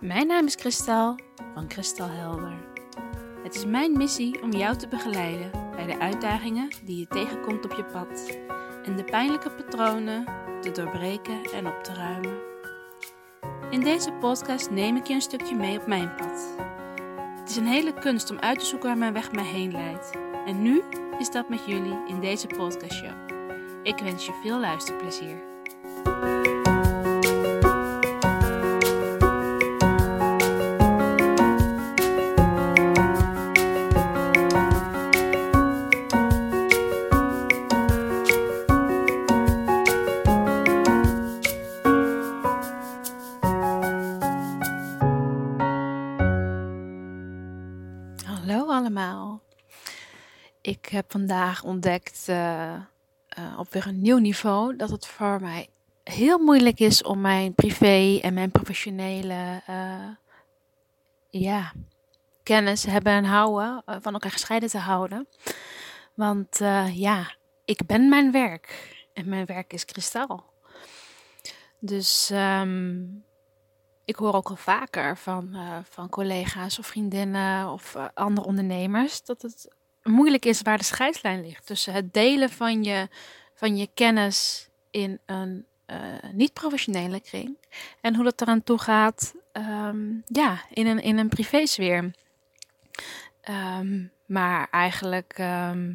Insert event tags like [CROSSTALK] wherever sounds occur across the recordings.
Mijn naam is Kristal van Kristal Helder. Het is mijn missie om jou te begeleiden bij de uitdagingen die je tegenkomt op je pad en de pijnlijke patronen te doorbreken en op te ruimen. In deze podcast neem ik je een stukje mee op mijn pad. Het is een hele kunst om uit te zoeken waar mijn weg mij heen leidt. En nu is dat met jullie in deze podcastshow. Ik wens je veel luisterplezier. Ik heb vandaag ontdekt eh, eh, op weer een nieuw niveau dat het voor mij heel moeilijk is om mijn privé en mijn professionele eh, ja, kennis hebben en houden van elkaar gescheiden te houden. Want ja, ik ben mijn werk en mijn werk is kristal. Dus ehm, ik hoor ook al vaker van, eh, van collega's of vriendinnen of eh, andere ondernemers dat het moeilijk is waar de scheidslijn ligt tussen het delen van je, van je kennis in een eh, niet-professionele kring en hoe dat eraan toe gaat ehm, ja, in, een, in een privésfeer. Ehm, maar eigenlijk, ehm,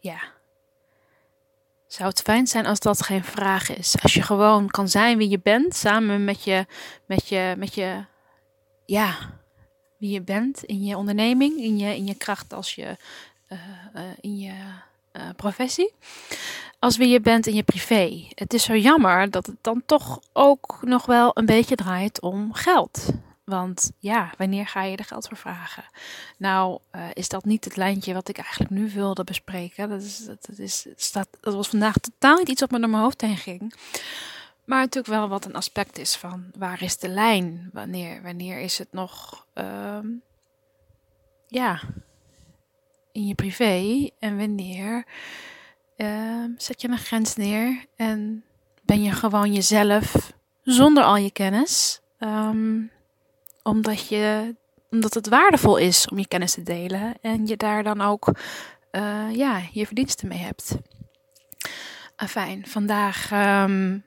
ja, zou het fijn zijn als dat geen vraag is. Als je gewoon kan zijn wie je bent, samen met je, met je, met je, ja, wie je bent in je onderneming, in je, in je kracht als je, eh, eh, in je eh, professie, als wie je bent in je privé. Het is zo jammer dat het dan toch ook nog wel een beetje draait om geld. Want ja, wanneer ga je er geld voor vragen? Nou, eh, is dat niet het lijntje wat ik eigenlijk nu wilde bespreken. Dat, is, dat, is, staat, dat was vandaag totaal niet iets wat me door mijn hoofd heen ging. Maar natuurlijk wel wat een aspect is van waar is de lijn? Wanneer, wanneer is het nog, ehm, ja, in je privé? En wanneer ehm, zet je een grens neer en ben je gewoon jezelf zonder al je kennis? Ehm, omdat, je, omdat het waardevol is om je kennis te delen en je daar dan ook eh, ja, je verdiensten mee hebt. Fijn, vandaag ehm,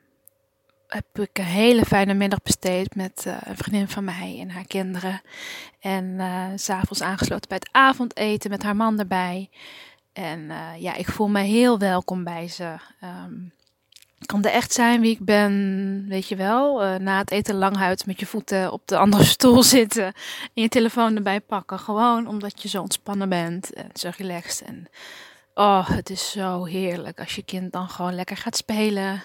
heb ik een hele fijne middag besteed met eh, een vriendin van mij en haar kinderen. En s s'avonds aangesloten bij het avondeten met haar man erbij. En ja, ik voel me heel welkom bij ze. Ehm, kan er echt zijn wie ik ben, weet je wel. Eh, na het eten langhuid met je voeten op de andere [LAUGHS] stoel zitten. En je telefoon erbij pakken. Gewoon omdat je zo ontspannen bent en zo relaxed. En oh, het is zo heerlijk als je kind dan gewoon lekker gaat spelen.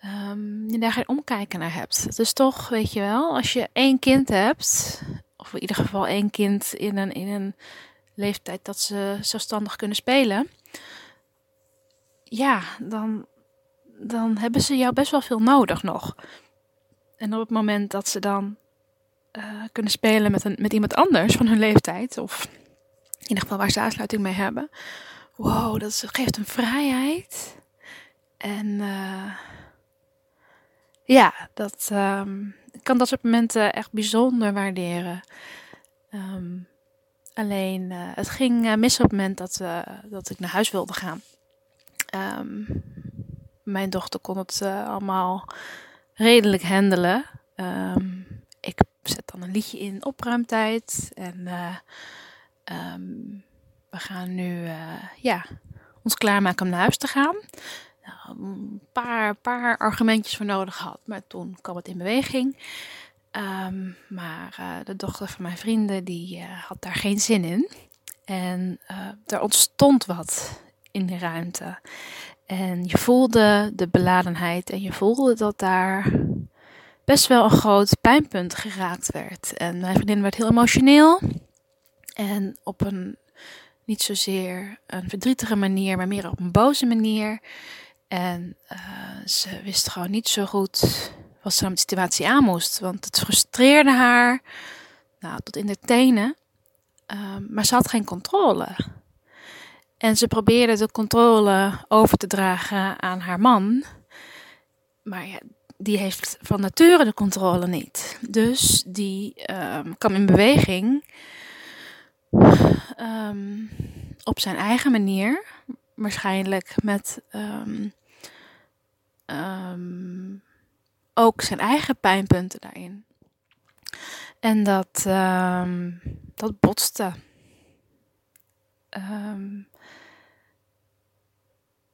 Ehm, je daar geen omkijken naar hebt. Is toch, weet je wel, als je één kind hebt. Of in ieder geval één kind in een, in een leeftijd dat ze zelfstandig kunnen spelen. Ja, dan, dan hebben ze jou best wel veel nodig nog. En op het moment dat ze dan eh, kunnen spelen met, een, met iemand anders van hun leeftijd, of in ieder geval waar ze aansluiting mee hebben, wow, dat geeft een vrijheid. En eh, ja, dat ehm, kan dat soort momenten echt bijzonder waarderen. Ehm, alleen, eh, het ging mis op het moment dat, dat ik naar huis wilde gaan. Ehm, mijn dochter kon het eh, allemaal redelijk handelen. Ehm, ik zet dan een liedje in opruimtijd. En eh, ehm, we gaan nu eh, ja, ons klaarmaken om naar huis te gaan. Nou, een paar, paar argumentjes voor nodig gehad. Maar toen kwam het in beweging. Ehm, maar de dochter van mijn vrienden die had daar geen zin in. En er ontstond wat in de ruimte. En je voelde de beladenheid en je voelde dat daar best wel een groot pijnpunt geraakt werd. En mijn vriendin werd heel emotioneel. En op een niet zozeer een verdrietige manier, maar meer op een boze manier. En eh, ze wist gewoon niet zo goed wat ze aan de situatie aan moest. Want het frustreerde haar nou, tot in de tenen. Ehm, maar ze had geen controle. En ze probeerde de controle over te dragen aan haar man. Maar ja, die heeft van nature de controle niet. Dus die um, kan in beweging um, op zijn eigen manier, waarschijnlijk met um, ook zijn eigen pijnpunten daarin. En dat, dat botste.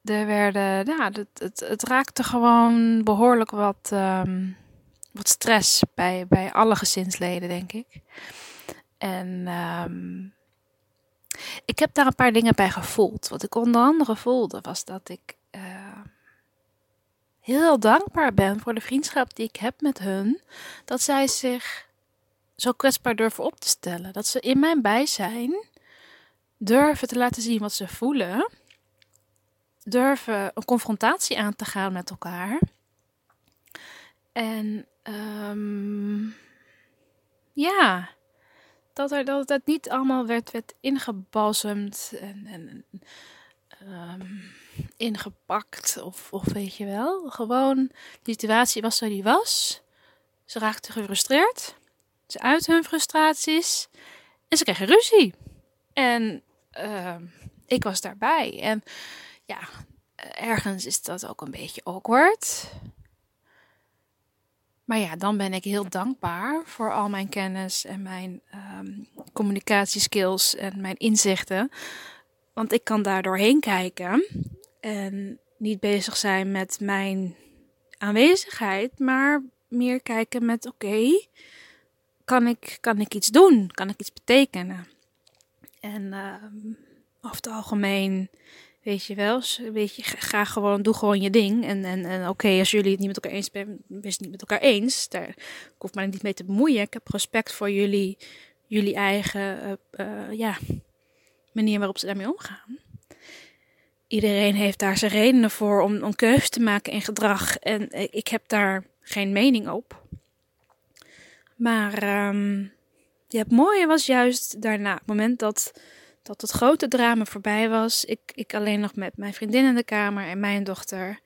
Er werden, ja, het, het, raakte gewoon behoorlijk wat, um, wat stress bij, bij alle gezinsleden, denk ik. En um, ik heb daar een paar dingen bij gevoeld. Wat ik onder andere voelde, was dat ik heel dankbaar ben voor de vriendschap die ik heb met hun. Dat zij zich zo kwetsbaar durven op te stellen. Dat ze in mijn bijzijn durven te laten zien wat ze voelen durven een confrontatie aan te gaan met elkaar. En um, ja, dat, er, dat het niet allemaal werd, werd ingebalsemd en, en um, ingepakt of, of weet je wel. Gewoon, de situatie was zoals die was. Ze raakten gefrustreerd. Ze uit hun frustraties. En ze kregen ruzie. En uh, ik was daarbij. En ja, ergens is dat ook een beetje awkward. Maar ja, dan ben ik heel dankbaar voor al mijn kennis en mijn um, communicatieskills en mijn inzichten. Want ik kan daar doorheen kijken en niet bezig zijn met mijn aanwezigheid, maar meer kijken met: oké, kan, ik, kan ik iets doen? Kan ik iets betekenen? En uh, over het algemeen Weet je wel, ga gewoon, doe gewoon je ding. En, en, en oké, als jullie het niet met elkaar eens zijn, wees het niet met elkaar eens. Daar ik hoef mij niet mee te bemoeien. Ik heb respect voor jullie, jullie eigen uh, ja, manier waarop ze daarmee omgaan. Iedereen heeft daar zijn redenen voor om, om keuzes te maken in gedrag. En ik heb daar geen mening op. Maar um, ja, het mooie was juist daarna, het moment dat dat het grote drama voorbij was. Ik, ik alleen nog met mijn vriendin in de kamer en mijn dochter.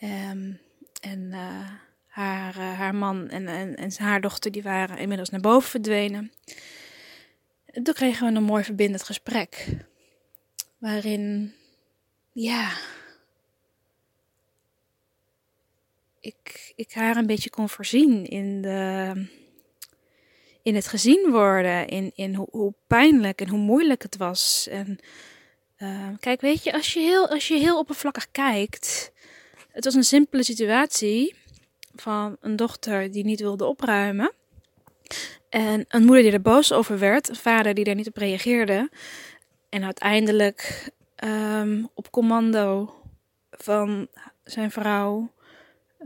Um, en uh, haar, uh, haar man en, en, en haar dochter die waren inmiddels naar boven verdwenen. En toen kregen we een mooi verbindend gesprek. Waarin, ja, ik, ik haar een beetje kon voorzien in de in het gezien worden, in, in hoe, hoe pijnlijk en hoe moeilijk het was. En uh, kijk, weet je, als je, heel, als je heel oppervlakkig kijkt, het was een simpele situatie van een dochter die niet wilde opruimen. En een moeder die er boos over werd, een vader die daar niet op reageerde. En uiteindelijk um, op commando van zijn vrouw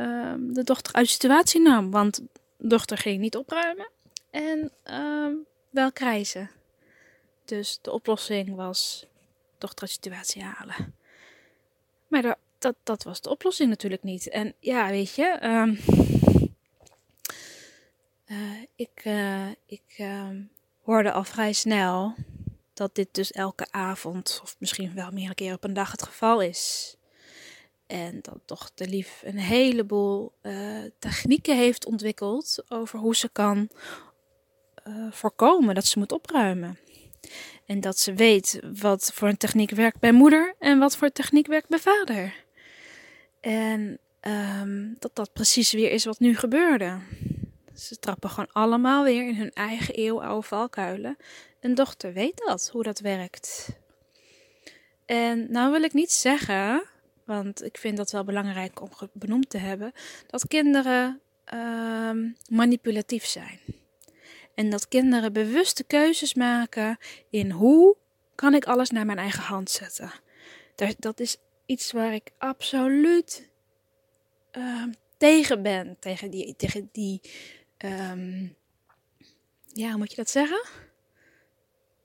um, de dochter uit de situatie nam. Want de dochter ging niet opruimen en um, wel krijzen. Dus de oplossing was toch de situatie halen. Maar dat, dat, dat, was de oplossing natuurlijk niet. En ja, weet je, um, uh, ik, uh, ik uh, hoorde al vrij snel dat dit dus elke avond, of misschien wel meerdere keren op een dag, het geval is. En dat toch de lief een heleboel technieken heeft ontwikkeld over hoe ze kan voorkomen dat ze moet opruimen. En dat ze weet wat voor een techniek werkt bij moeder en wat voor techniek werkt bij vader. En um, dat dat precies weer is wat nu gebeurde. Ze trappen gewoon allemaal weer in hun eigen eeuwenoude valkuilen. Een dochter weet dat, hoe dat werkt. En nou wil ik niet zeggen, want ik vind dat wel belangrijk om benoemd te hebben, dat kinderen um, manipulatief zijn. En dat kinderen bewuste keuzes maken in hoe kan ik alles naar mijn eigen hand zetten. Dat is iets waar ik absoluut uh, tegen ben. Tegen die, tegen die um, ja, hoe moet je dat zeggen?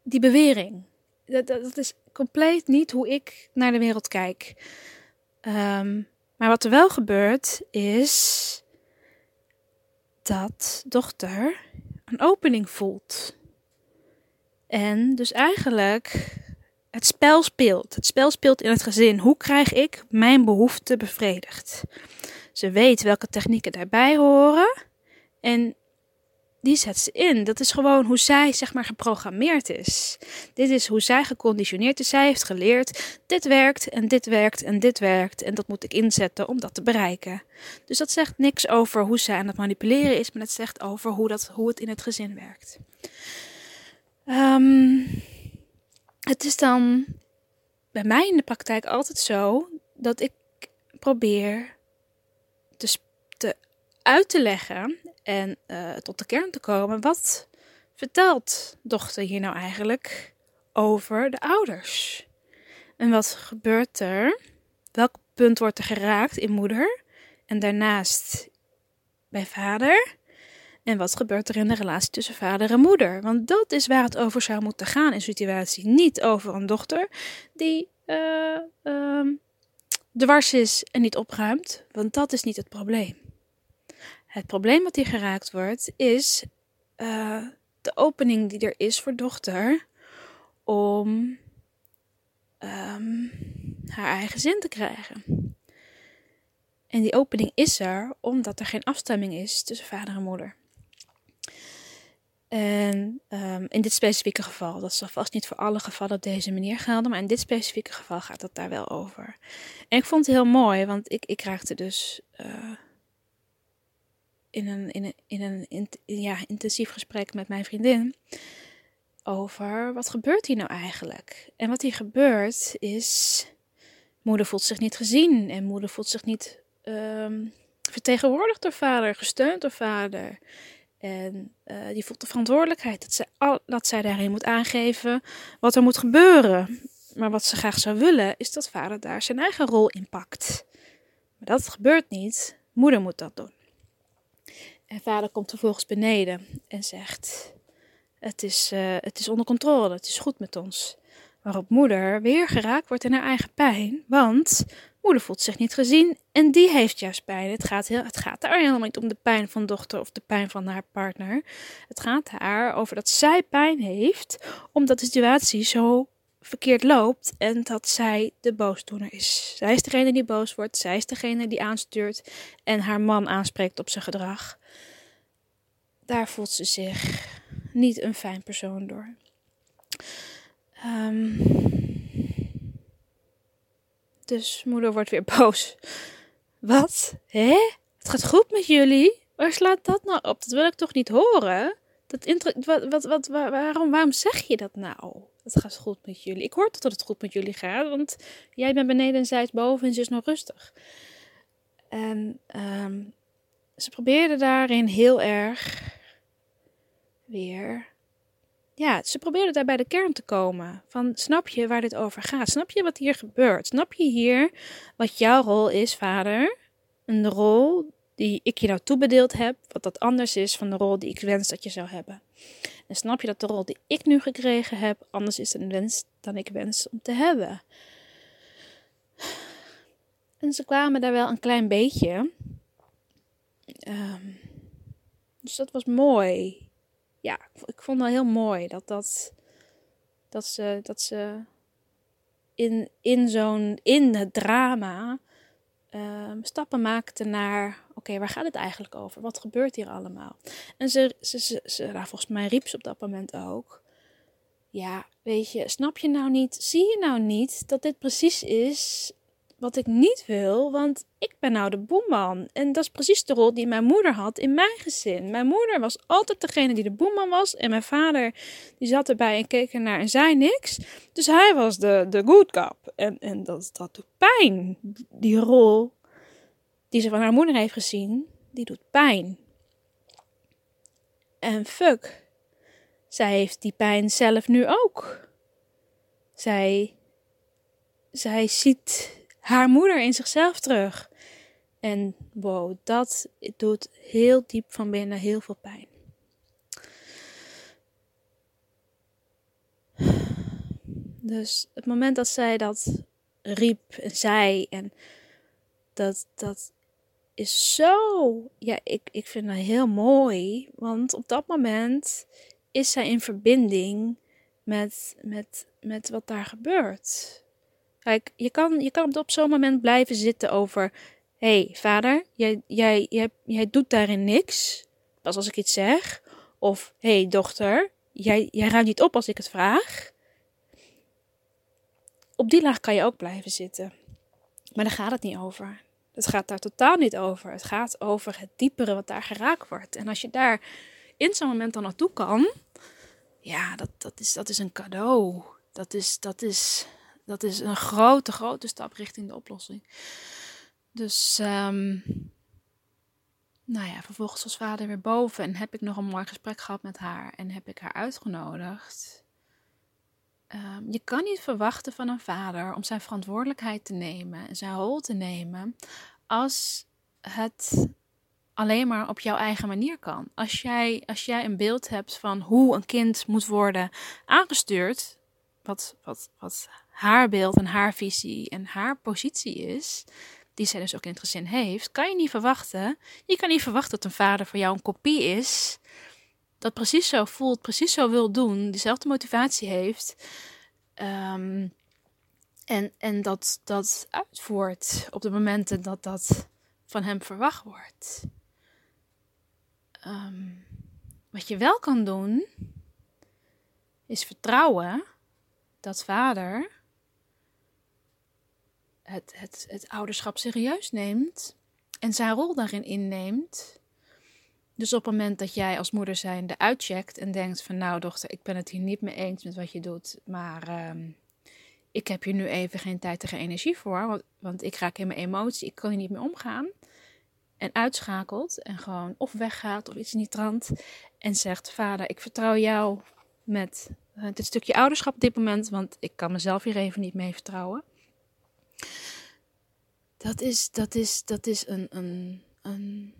Die bewering. Dat, dat, is compleet niet hoe ik naar de wereld kijk. Um, maar wat er wel gebeurt is dat dochter een opening voelt. En dus eigenlijk het spel speelt. Het spel speelt in het gezin. Hoe krijg ik mijn behoeften bevredigd? Ze weet welke technieken daarbij horen. En die zet ze in. Dat is gewoon hoe zij, zeg maar, geprogrammeerd is. Dit is hoe zij geconditioneerd is. Zij heeft geleerd, dit werkt en dit werkt en dit werkt. En dat moet ik inzetten om dat te bereiken. Dus dat zegt niks over hoe zij aan het manipuleren is, maar het zegt over hoe, dat, hoe het in het gezin werkt. Um, het is dan bij mij in de praktijk altijd zo dat ik probeer te, te uit te leggen en uh, tot de kern te komen. Wat vertelt dochter hier nou eigenlijk over de ouders? En wat gebeurt er? Welk punt wordt er geraakt in moeder? En daarnaast bij vader? En wat gebeurt er in de relatie tussen vader en moeder? Want dat is waar het over zou moeten gaan in situatie. Niet over een dochter die uh, uh, dwars is en niet opruimt. Want dat is niet het probleem. Het probleem wat hier geraakt wordt is uh, de opening die er is voor dochter om um, haar eigen zin te krijgen. En die opening is er omdat er geen afstemming is tussen vader en moeder. En um, in dit specifieke geval, dat zal vast niet voor alle gevallen op deze manier gelden, maar in dit specifieke geval gaat het daar wel over. En ik vond het heel mooi, want ik, ik raakte dus uh, in een, in een, in een ja, intensief gesprek met mijn vriendin over wat gebeurt hier nou eigenlijk. En wat hier gebeurt is, moeder voelt zich niet gezien en moeder voelt zich niet um, vertegenwoordigd door vader, gesteund door vader. En uh, die voelt de verantwoordelijkheid dat zij, al, dat zij daarin moet aangeven wat er moet gebeuren. Maar wat ze graag zou willen, is dat vader daar zijn eigen rol in pakt. Maar dat gebeurt niet. Moeder moet dat doen. En vader komt vervolgens beneden en zegt: Het is, uh, het is onder controle, het is goed met ons. Waarop moeder weer geraakt wordt in haar eigen pijn, want Moeder voelt zich niet gezien en die heeft juist pijn. Het gaat, heel, het gaat daar helemaal niet om de pijn van dochter of de pijn van haar partner. Het gaat haar over dat zij pijn heeft omdat de situatie zo verkeerd loopt en dat zij de boosdoener is. Zij is degene die boos wordt, zij is degene die aanstuurt en haar man aanspreekt op zijn gedrag. Daar voelt ze zich niet een fijn persoon door. Um, dus moeder wordt weer [LAUGHS] boos. Wat? Hé? Het gaat goed met jullie? Waar slaat dat nou op? Dat wil ik toch niet horen? Dat wat, wat, wat, waarom, waarom zeg je dat nou? Het gaat goed met jullie. Ik hoor dat het goed met jullie gaat, want jij bent beneden en zij is boven en ze is nog rustig. En um, ze probeerde daarin heel erg weer ja, ze probeerde daar bij de kern te komen. Van, snap je waar dit over gaat? Snap je wat hier gebeurt? Snap je hier wat jouw rol is, vader? Een rol die ik je nou toebedeeld heb, wat dat anders is van de rol die ik wens dat je zou hebben. En snap je dat de rol die ik nu gekregen heb, anders is een wens dan ik wens om te hebben? En ze kwamen daar wel een klein beetje. Um, dus dat was mooi ja, ik vond het heel mooi dat, dat, dat ze, dat ze in, in zo'n, in het drama uh, stappen maakte naar, oké, waar gaat het eigenlijk over? Wat gebeurt hier allemaal? En ze, ze, ze, ze nou, volgens mij riep ze op dat moment ook, ja, weet je, snap je nou niet, zie je nou niet dat dit precies is wat ik niet wil, want ik ben nou de boeman. En dat is precies de rol die mijn moeder had in mijn gezin. Mijn moeder was altijd degene die de boeman was. En mijn vader die zat erbij en keek ernaar en zei niks. Dus hij was de, de good cop. En, en dat, dat doet pijn. Die rol die ze van haar moeder heeft gezien, die doet pijn. En fuck, zij heeft die pijn zelf nu ook. Zij, zij ziet haar moeder in zichzelf terug. En wow, dat doet heel diep van binnen heel veel pijn. Dus het moment dat zij dat riep en zei en dat, dat is zo, ja, ik, ik vind dat heel mooi. Want op dat moment is zij in verbinding met, met, met wat daar gebeurt. Kijk, je kan, je kan op zo'n moment blijven zitten over: hé, hey, vader, jij, jij, jij, doet daarin niks. Pas als ik iets zeg. Of hé, hey, dochter, jij, jij ruimt niet op als ik het vraag. Op die laag kan je ook blijven zitten. Maar daar gaat het niet over. Het gaat daar totaal niet over. Het gaat over het diepere wat daar geraakt wordt. En als je daar in zo'n moment dan naartoe kan, ja, dat, dat, is, dat is een cadeau. Dat is, dat, is, dat is een grote, grote stap richting de oplossing. Dus, um, nou ja, vervolgens was vader weer boven en heb ik nog een mooi gesprek gehad met haar en heb ik haar uitgenodigd. Um, je kan niet verwachten van een vader om zijn verantwoordelijkheid te nemen en zijn rol te nemen als het alleen maar op jouw eigen manier kan. Als jij, als jij een beeld hebt van hoe een kind moet worden aangestuurd, wat, wat, wat haar beeld en haar visie en haar positie is, die zij dus ook in het gezin heeft, kan je niet verwachten. Je kan niet verwachten dat een vader voor jou een kopie is, dat precies zo voelt, precies zo wil doen, dezelfde motivatie heeft. Um, en, en dat dat uitvoert op de momenten dat dat van hem verwacht wordt. Um, wat je wel kan doen, is vertrouwen dat vader het, het, het ouderschap serieus neemt en zijn rol daarin inneemt. Dus op het moment dat jij als moeder zijnde uitcheckt en denkt van nou dochter, ik ben het hier niet mee eens met wat je doet, maar um, ik heb hier nu even geen tijd en energie voor, want, want ik raak in mijn emotie, ik kan hier niet meer omgaan. En uitschakelt en gewoon of weggaat of iets die trant en zegt, vader, ik vertrouw jou met uh, dit stukje ouderschap op dit moment, want ik kan mezelf hier even niet mee vertrouwen. Dat is, dat is, dat is een, een, een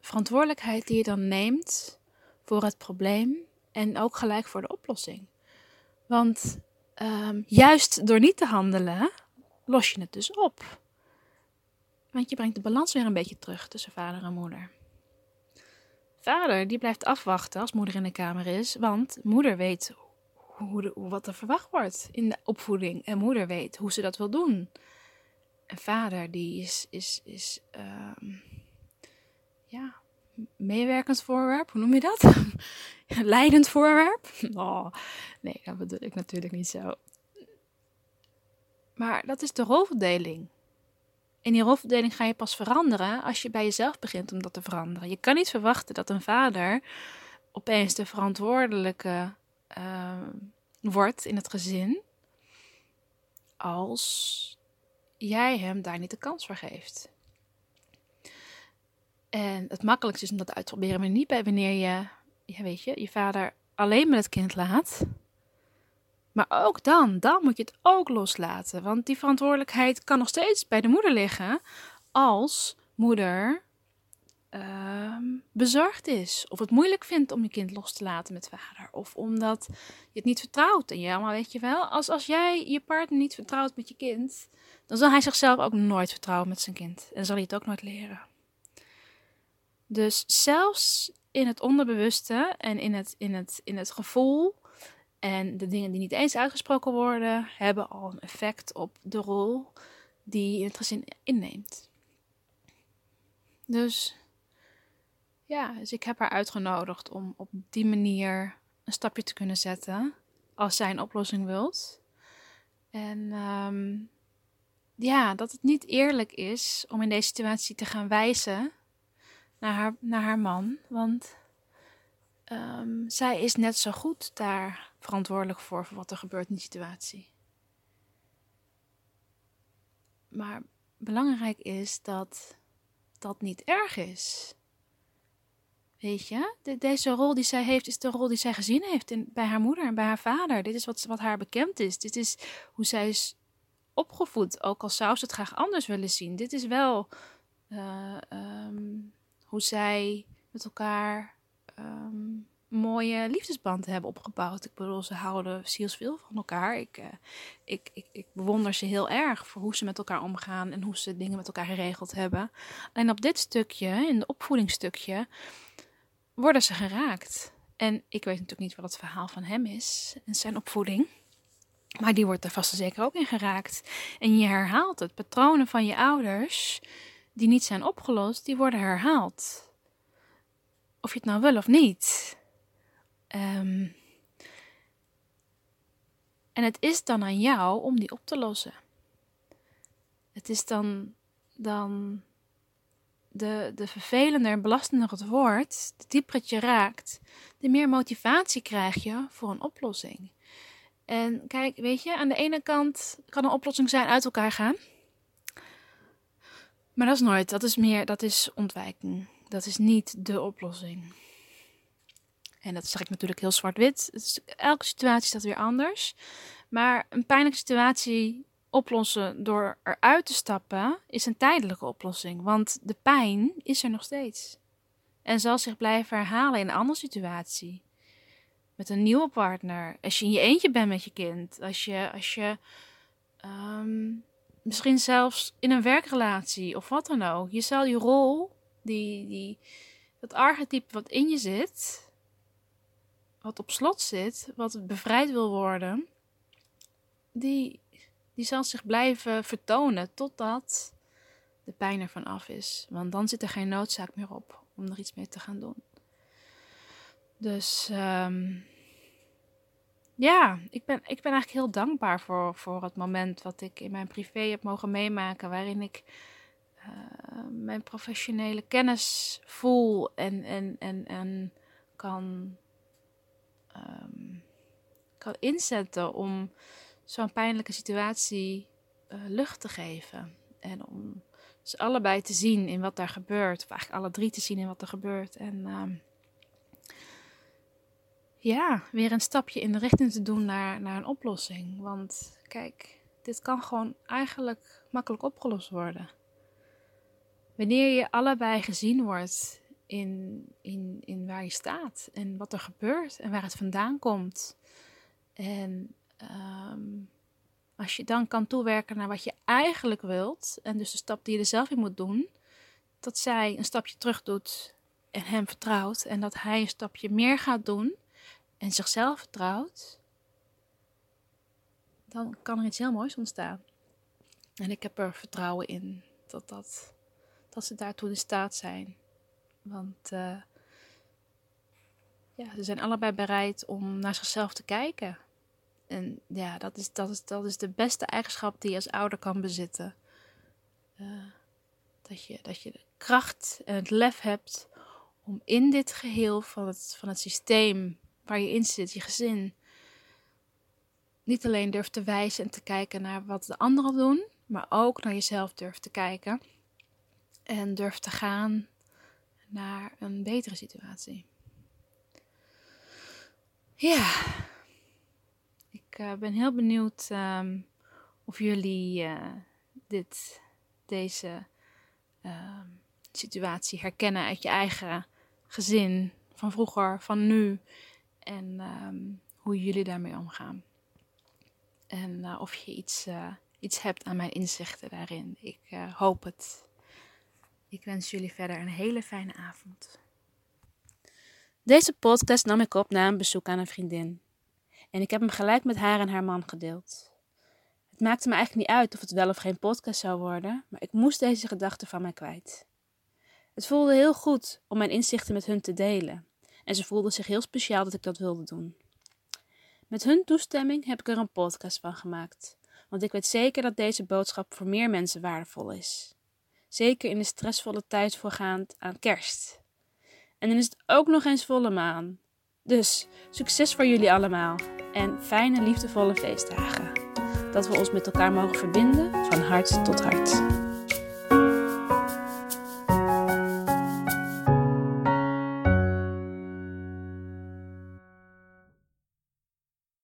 verantwoordelijkheid die je dan neemt voor het probleem en ook gelijk voor de oplossing. Want um, juist door niet te handelen, los je het dus op. Want je brengt de balans weer een beetje terug tussen vader en moeder. Vader die blijft afwachten als moeder in de kamer is, want moeder weet hoe de, wat er verwacht wordt in de opvoeding en moeder weet hoe ze dat wil doen. En vader die is, is, is um, ja, meewerkend voorwerp, hoe noem je dat? [LAUGHS] Leidend voorwerp? [LAUGHS] Oh, nee, dat bedoel ik natuurlijk niet zo. Maar dat is de rolverdeling. In die rolverdeling ga je pas veranderen als je bij jezelf begint om dat te veranderen. Je kan niet verwachten dat een vader opeens de verantwoordelijke uh, wordt in het gezin als jij hem daar niet de kans voor geeft. En het makkelijkste is om dat uit te proberen, maar niet bij wanneer je, ja, weet je, je vader alleen met het kind laat. Maar ook dan, dan moet je het ook loslaten. Want die verantwoordelijkheid kan nog steeds bij de moeder liggen als moeder uh, bezorgd is. Of het moeilijk vindt om je kind los te laten met vader. Of omdat je het niet vertrouwt. En ja, maar weet je wel, als, als jij je partner niet vertrouwt met je kind, dan zal hij zichzelf ook nooit vertrouwen met zijn kind. En zal hij het ook nooit leren. Dus zelfs in het onderbewuste en in het, in het, in het gevoel en de dingen die niet eens uitgesproken worden, hebben al een effect op de rol die het gezin inneemt. Dus ja, dus ik heb haar uitgenodigd om op die manier een stapje te kunnen zetten als zij een oplossing wilt. En um, ja, dat het niet eerlijk is om in deze situatie te gaan wijzen naar haar, naar haar man. Want um, zij is net zo goed daar verantwoordelijk voor, voor wat er gebeurt in die situatie. Maar belangrijk is dat dat niet erg is. Weet je, de, deze rol die zij heeft, is de rol die zij gezien heeft in, bij haar moeder en bij haar vader. Dit is wat, wat haar bekend is. Dit is hoe zij is opgevoed, ook al zou ze het graag anders willen zien. Dit is wel uh, um, hoe zij met elkaar um, mooie liefdesband hebben opgebouwd. Ik bedoel, ze houden zielsveel van elkaar. Ik, uh, ik, ik, ik, bewonder ze heel erg voor hoe ze met elkaar omgaan en hoe ze dingen met elkaar geregeld hebben. En op dit stukje, in de opvoedingsstukje, worden ze geraakt. En ik weet natuurlijk niet wat het verhaal van hem is en zijn opvoeding. Maar die wordt er vast en zeker ook in geraakt. En je herhaalt het. Patronen van je ouders die niet zijn opgelost, die worden herhaald. Of je het nou wil of niet. Ehm, en het is dan aan jou om die op te lossen. Het is dan, dan de, de vervelender en belastender het wordt, de dieper het je raakt, de meer motivatie krijg je voor een oplossing. En kijk, weet je, aan de ene kant kan een oplossing zijn uit elkaar gaan. Maar dat is nooit, dat is meer, dat is ontwijking. Dat is niet de oplossing. En dat zeg ik natuurlijk heel zwart-wit. Elke situatie is dat weer anders. Maar een pijnlijke situatie oplossen door eruit te stappen is een tijdelijke oplossing. Want de pijn is er nog steeds. En zal zich blijven herhalen in een andere situatie. Met een nieuwe partner. Als je in je eentje bent met je kind. Als je, als je ehm, misschien zelfs in een werkrelatie of wat dan ook. Je zal je rol, die, die, dat archetype wat in je zit, wat op slot zit, wat bevrijd wil worden, die, die zal zich blijven vertonen totdat de pijn ervan af is. Want dan zit er geen noodzaak meer op om er iets mee te gaan doen. Dus um, ja, ik ben, ik ben eigenlijk heel dankbaar voor, voor het moment wat ik in mijn privé heb mogen meemaken. Waarin ik uh, mijn professionele kennis voel en, en, en, en kan, um, kan inzetten om zo'n pijnlijke situatie uh, lucht te geven. En om ze allebei te zien in wat daar gebeurt. Of eigenlijk alle drie te zien in wat er gebeurt. En uh, ja, weer een stapje in de richting te doen naar, naar een oplossing. Want kijk, dit kan gewoon eigenlijk makkelijk opgelost worden. Wanneer je allebei gezien wordt in, in, in waar je staat en wat er gebeurt en waar het vandaan komt. En um, als je dan kan toewerken naar wat je eigenlijk wilt, en dus de stap die je er zelf in moet doen, dat zij een stapje terug doet en hem vertrouwt, en dat hij een stapje meer gaat doen en zichzelf vertrouwt, dan kan er iets heel moois ontstaan. En ik heb er vertrouwen in dat, dat, dat ze daartoe in staat zijn. Want uh, ja, ze zijn allebei bereid om naar zichzelf te kijken. En ja, dat is, dat, is, dat is de beste eigenschap die je als ouder kan bezitten. Uh, dat, je, dat je de kracht en het lef hebt om in dit geheel van het, van het systeem waar je in zit, je gezin, niet alleen durft te wijzen en te kijken naar wat de anderen doen, maar ook naar jezelf durft te kijken en durft te gaan naar een betere situatie. Ja, ik uh, ben heel benieuwd um, of jullie uh, dit, deze uh, situatie herkennen uit je eigen gezin, van vroeger, van nu en um, hoe jullie daarmee omgaan. En uh, of je iets, iets hebt aan mijn inzichten daarin. Ik hoop het. Ik wens jullie verder een hele fijne avond. Deze podcast nam ik op na een bezoek aan een vriendin. En ik heb hem gelijk met haar en haar man gedeeld. Het maakte me eigenlijk niet uit of het wel of geen podcast zou worden, maar ik moest deze gedachten van mij kwijt. Het voelde heel goed om mijn inzichten met hun te delen en ze voelden zich heel speciaal dat ik dat wilde doen. Met hun toestemming heb ik er een podcast van gemaakt, want ik weet zeker dat deze boodschap voor meer mensen waardevol is. Zeker in de stressvolle tijd voorgaand aan kerst. En dan is het ook nog eens volle maan. Dus succes voor jullie allemaal en fijne liefdevolle feestdagen. Dat we ons met elkaar mogen verbinden van hart tot hart.